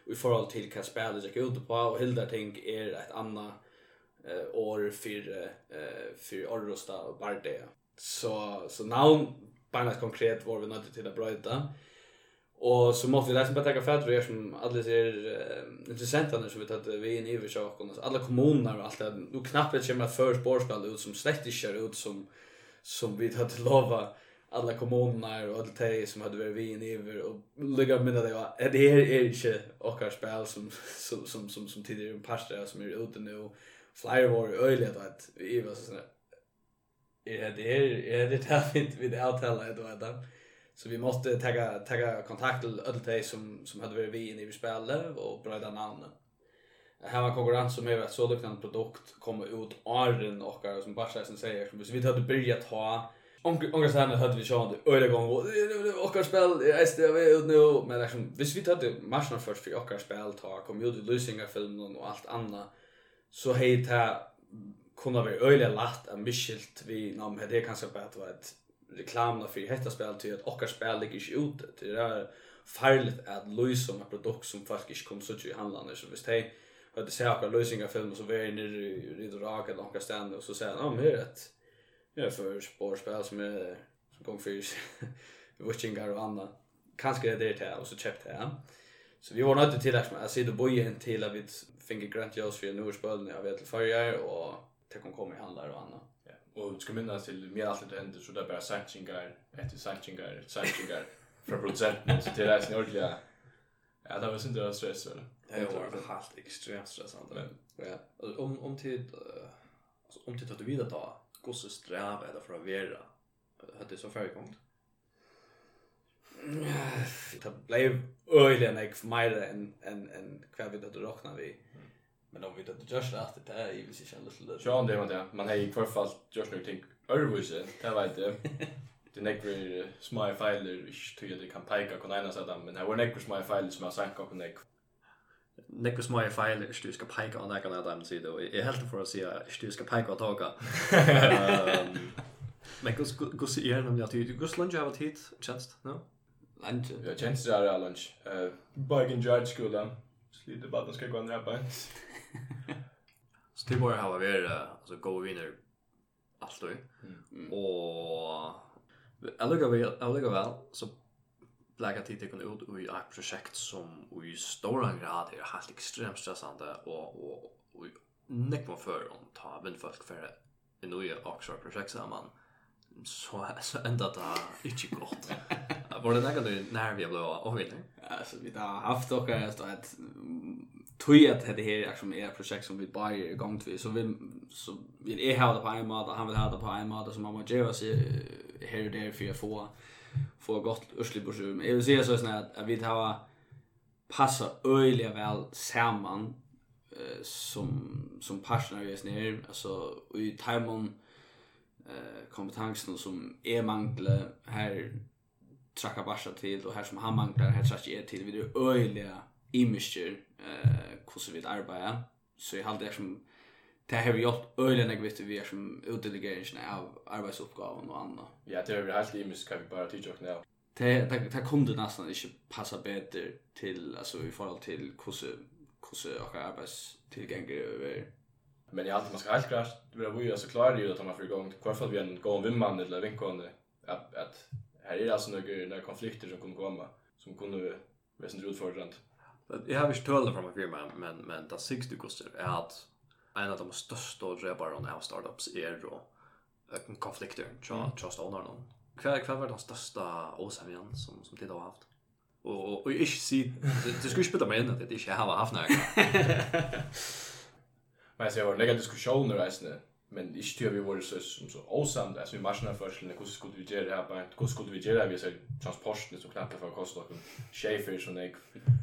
i förhåll till vad spelet gick ut på. Och hildar ting är ett annat eh, år för eh, för Orrosta och Bardea. Så så nu bara konkret var vi nöjda till att bryta. Och så måste vi läsa på tacka för att är som alla ser eh, intressenterna som vi tar vi in i försöken. Alla kommuner och allt det. Nu knappt det kommer för spårskall ut som slett släktischer ut som som vi hade lovat alla kommuner och alla tjejer som hade varit vi in över och lägga minna det var det är inte och spel som som som som, som tidigare pastor som är ute nu Flyer var öjligt att vi var så sådär. Är det är är det där fint vid det tala då att. Så vi måste tagga tagga kontakt till alla de som som hade varit vi inne i spelet och bredda namnen. Här var konkurrens som är att så liknande produkt kommer ut åren och som bara sen säger som vi hade börjat ha Onkel Sanne hade vi sjön det öliga gång och och spel är det vi ut nu men liksom visst vi hade matchen först för och spel ta kom ju lösningar filmen och allt annat så hej ta kunna vara öliga lätt en misskilt vi namn det kanske bara att vara ett reklamna för detta spel till att och spel ligger ju ute. Det är farligt att lösa med produkt som folk inte kommer så till handlarna så visst hej hade se några lösningar film så vi inne i det raka de kan stanna och så säger han om hur ett ja för sportspel som är som går för watchingar och annat. Kanske det är det och så köpte jag. Så vi var nöjda till att se det bojen till att vi fick grönt ljus för nu när jag vet till förr och det kom komma i handlar och annat. Ja. Och ska minnas till mer allt det ändå så där bara searchingar, ett searchingar, searchingar från producenten så till är ordliga. Ja, det var synd det stress väl. Det var helt extremt stressande. Men ja, om om tid alltså om tid att du vidare ta gosse sträva eller för att vara hade så förekomt. Det blev öjligen jag mer än, än, än kvar vi hade råknat vi. Men om vi då just att det är ju så känns det lite. Ja, det var det. Man har i kvar fall just nu tänk Örvise, det var inte. Det näck små filer, tror jag det kan peka kon ena sätta, men det var näck små filer som jag sank och näck. Näck små filer, du ska peka och näka där dem så då. Jag helt för att säga, du ska peka och tåga. Men gus gus är nämligen att du gus lunch har tid, hit tjänst, no? Lunch. Ja, tjänst är lunch. Eh, Bergen Judge skolan. Sliter bara ska gå ner på så det bara har varit alltså go winner alltid. mm. och Allega vi allega väl så lägga tid det ut och i ett projekt som i stora grad är helt extremt stressande och och och nick man för om ta vem folk för en ny Oxford projekt så man så så ända det inte gott. Var det något när vi blev av vet Alltså vi har haft och jag att tog att det här är som är projekt som vi bara är igång till så vi så vi är här det på en måte han vill ha det på en måte som man måste göra sig här och där för att få få gott urslig på sig jag vill säga så här att vi tar passa öliga väl samman eh, som som partner just nu alltså i timon eh kompetensen som är mangle här trackar bara till och här som han manglar här trackar till vi det öliga imiskjer eh hvordan vi arbeider. Så jag hade det som det har vi gjort øyne jeg vet vi är som utdelegeringen av arbeidsoppgaven och annat. Ja, det är väl helt imisk kan vi bara tyde och nu. Det, det, det kom det nesten ikke passe bedre til, altså i forhold hur hvordan och arbets arbeidstilgjenger över. Men jag alltid man ska helt klart det blir ju så klart ju att man får i gang. Hvorfor vi en gående vimman eller vinkående att at her er alltså några några konflikter som kommer komma som kunde vara sånn utfordrande. Jag har inte tölat från mig firma, men, men det sista kostar är att en av de största dräbarna av startups är då konflikter tja just stånar någon. Kvar kvar var den största osämjan som som det har haft. Och och jag ser det skulle spela mig att det inte har haft några. Men så jag det några diskussioner resten men ikke tror vi var så som så osamt alltså vi marscherna först när hur skulle vi göra det här bara hur skulle vi göra vi så transporten så knappt för kostar och chefer som jag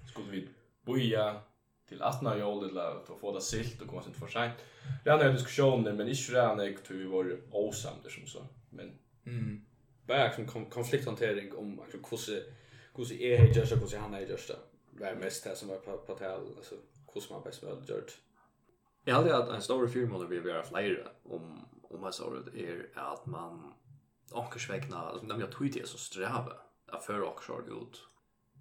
skulle vi boja till atna jag eller att få det silt och komma sent för sent. Det andra diskussioner men inte redan jag tror vi var osamt som så men mm. Bara som konflikthantering om alltså hur hur är det just hur så han är just det var mest det som var på på tal alltså hur man bäst väl gjort Jag hade att en stor firma där vi vill göra fler om om man sa det är att man ankarsvägna alltså när jag tweetar så sträva att för och så ut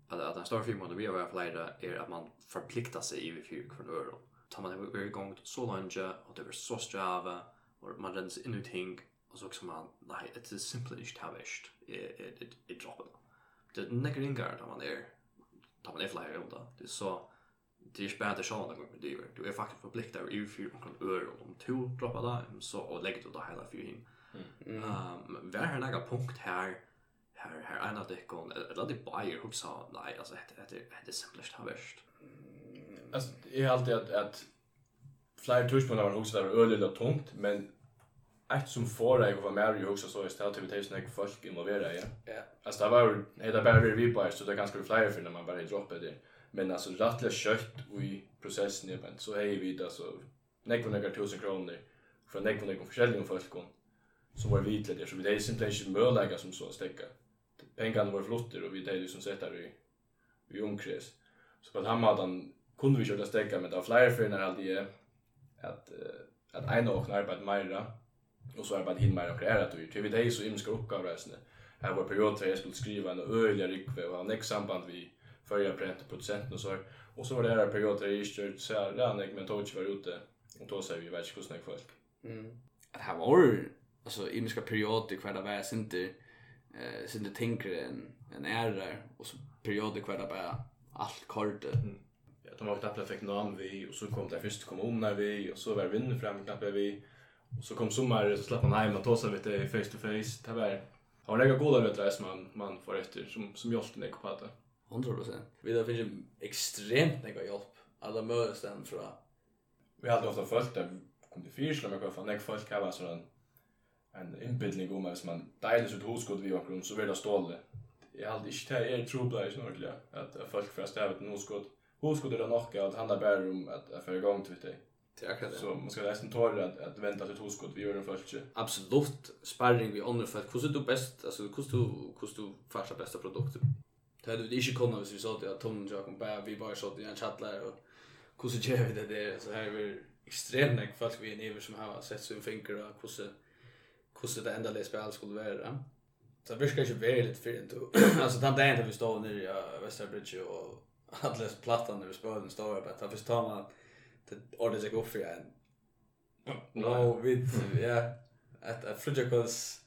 att att en stor firma där vi vill göra fler är att man förpliktar sig i vi för kronor tar man det varje gång så länge och det är så sträva och man rens in ut ting och så också man nej det är simpelt inte havest det det droppar det nägringar där man är tar man det fler då det är så det är spänt att sjåna gånger det är du är faktiskt förpliktad i för kan öra om två droppa där så och lägga det hela för him. Ehm um, var här några punkt här här här en av det kon eller det buyer hur sa nej alltså det det det är simpelt har värst. Alltså är alltid att att flyer touch på någon också där öl tungt men ett som får dig att vara med ju också så är det att det är folk involverade ja. Ja. Alltså det var det bara vi på så det ganska flyer för när man bara droppar det men alltså rättliga kött i processen är men så hej vi alltså nekva nekva tusen kronor för nekva nekva försäljning för folk som var vitligt där så vi det är simpelt inte möjligt som så stäcka. Pengarna var flotter och vi det är liksom sett i i omkrets. Så på han hade kunde vi köra stäcka med var flera för när hade att att en och arbet mer och så arbet hin mer och är att vi till vi det är så imska uppgifter här. Var period där jag skulle skriva en öliga rikve och han samband vi följa på procent och så här. Och så var det här perioder där jag just så här jag men tog var ute och då säger vi världskostnad folk. Mm. Det här var alltså i miska perioder kvar där var inte eh så det tänker en en ära och så perioder kvar där bara allt kort. Mm. Ja, de har knappt fick namn vi och så kom det först kom om när vi och så var vinden fram knappt vi och så kom sommar så slapp man hem och ta sig lite face to face. Det var har några goda rötter som man man får efter som som jag skulle på det. 100%. Vi har finns ju extremt mycket hjälp alla möten från vi hade ofta följt det kom till fyrsla med vad fan folk har sån en inbildning om att man delar sitt husgod vi och så vill det ståle. Jag hade inte det är trubbla i snorkliga att folk för stävet en husgod. Husgod är det nog att handla bara om att få igång till det. Det är akkurat det. Så man ska nästan tåla att, att vänta sitt husgod vi gör en följtje. Absolut. Sparring vi andra för att hur du bäst, alltså hur du, hur du färsar bästa produkter Det hade vi inte kunnat hvis vi sa att Tom och Jakob bara, vi bara satt i en chattlar och hur så gör vi det där Så här är vi extremt nek folk vi är nere som har sett sin finger och og hvordan, hvordan det enda det spil skulle vara. Så vi ska virker vara lite för inte. Alltså den dagen inte vi står nere i Vesterbridge och alla plattan når vi spør den stod her, först visste man at det ordentlig sig upp för en. No, vi, ja, att et flutjakons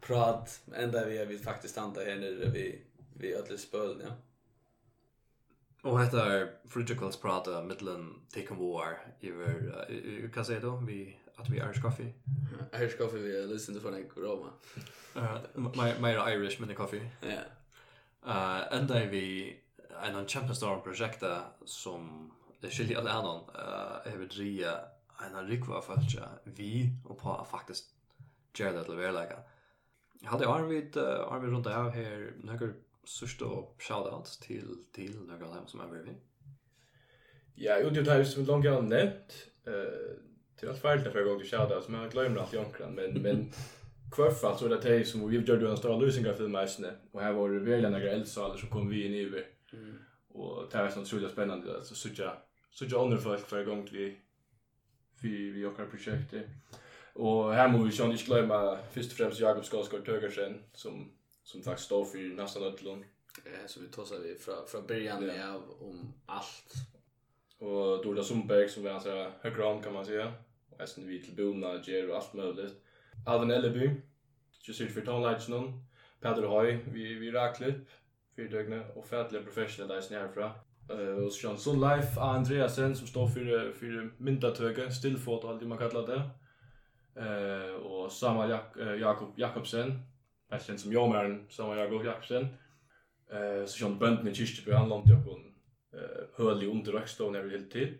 prat ända vi er vi faktiskt standa här nere vi vi alla spel ja Och detta är Frugical prata mellan Taken War över uh, kan säga då vi att vi Irish coffee. Irish coffee vi listen to en Roma. Eh my my Irish mini coffee. Ja. Eh ända vi en an Champions Storm projekta som det skiljer alla annan eh över dria en rikva falska vi och på faktiskt Gerald Leverlaga. Jag hade Arvid Arvid runt där här några sørst og shout-out til, til noen av dem som er veldig. Ja, jo, det er jo som langt jeg har nevnt. Uh, det er alt ferdig for jeg går til shout-out, men jeg glemmer alt i. Men, men kvarfall så er det de som vi gjør en stor større av eisene. Og her var det veldig noen eldsaler som kom vi inn i over. Mm. Og det er sånn utrolig spennende. så jag så jag undrar för för gång till vi vi vi åker projektet. Och här måste vi ju inte glömma först och främst Jakob Skarsgård Tögersen som som tack står för nästan ödlon. Eh så vi tossar vi från från början ja. av om allt. Och Dorda Sundberg som vi anser högra hand kan man säga. Och Essen vi till Bona, Ger och allt möjligt. Alvin Elleby, just ut för tonlights någon. Peter Hoy, vi vi raklipp för dögna och färdliga professionella där snärfra. Eh och Sean Sun Life Andreasen som står för för myndatöke, stillfoto allt det man kallar det. Eh och Samuel Jak Jakob Jakobsen mest känd som Jomern, som var Jakob Jakobsen. Eh, så kände bönden i Kirsteby, han långt jag på en höll i under rökstånd över helt tid.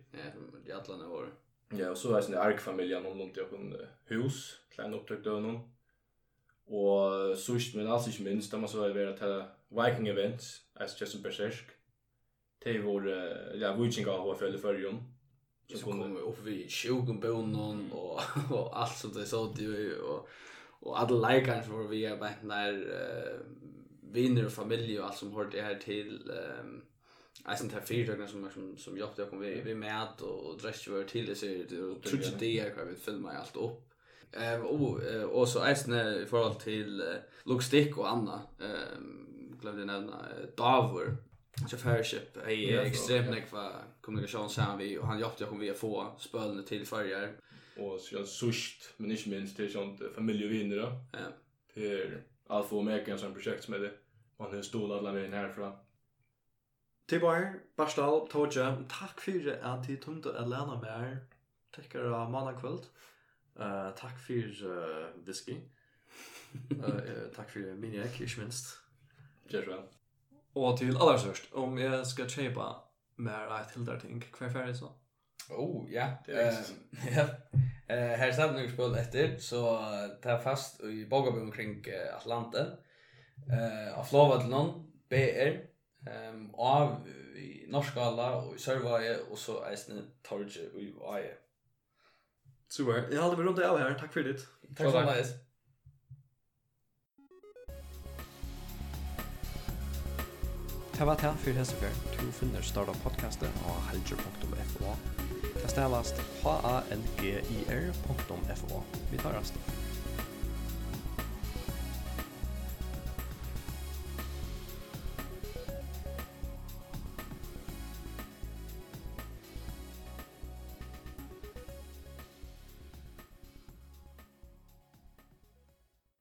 Ja, de alla år. Ja, och så var det arkfamiljen, hon långt jag på en hus, klein upptäckte honom. Och sist men alls inte minst, där man så var det till Viking Events, alltså som Berserk. Det var, ja, Vikinga har följt förrjön. Så kom vi upp vid 20 bonon och och allt sånt där såg det och och alla likar för vi är bara när uh, vänner och familj och allt som hör det här till um, Eisen tar fyra dagar som, som, som jobbet jag kom vi, vi med och dress var till det så det tror inte det jag vet filma allt upp. Ehm och och så Eisen i förhåll till uh, logistik och Anna ehm glömde nämna Davor chaufförship är extremt nekva kommunikation sen vi och han jobbet jag kom vi få spölne till förjar och så sust men inte minst till sånt familjevinner då. Ja. Per Alfa Omega som projekt som är det. Man har stått alla vägen härifrån. Tibar, Barstal, Toja, takk fyrir at tid tumte at lana mer. Tekkar av manna kvöld. Uh, takk fyrir uh, whisky. uh, uh, takk fyrir miniak, ikke minst. Gjør vel. Og til aller størst, om jeg skal kjøpe mer et tildarting, hver ferdig så? Oh, ja. Det är ja. Eh här står nu spel efter så ta fast i Bogabon omkring Atlanten. Eh av Flovatlon BR ehm av i norska alla och i Sörvaje och så Eisne Torge och i Vaje. Super. Jag hade runt det här. Tack för det. Tack så mycket. Det var det for hese fer. Du finner starta podcastet på halger.fo. Det stelast h-a-l-g-i-r.fo. Vi tar rast.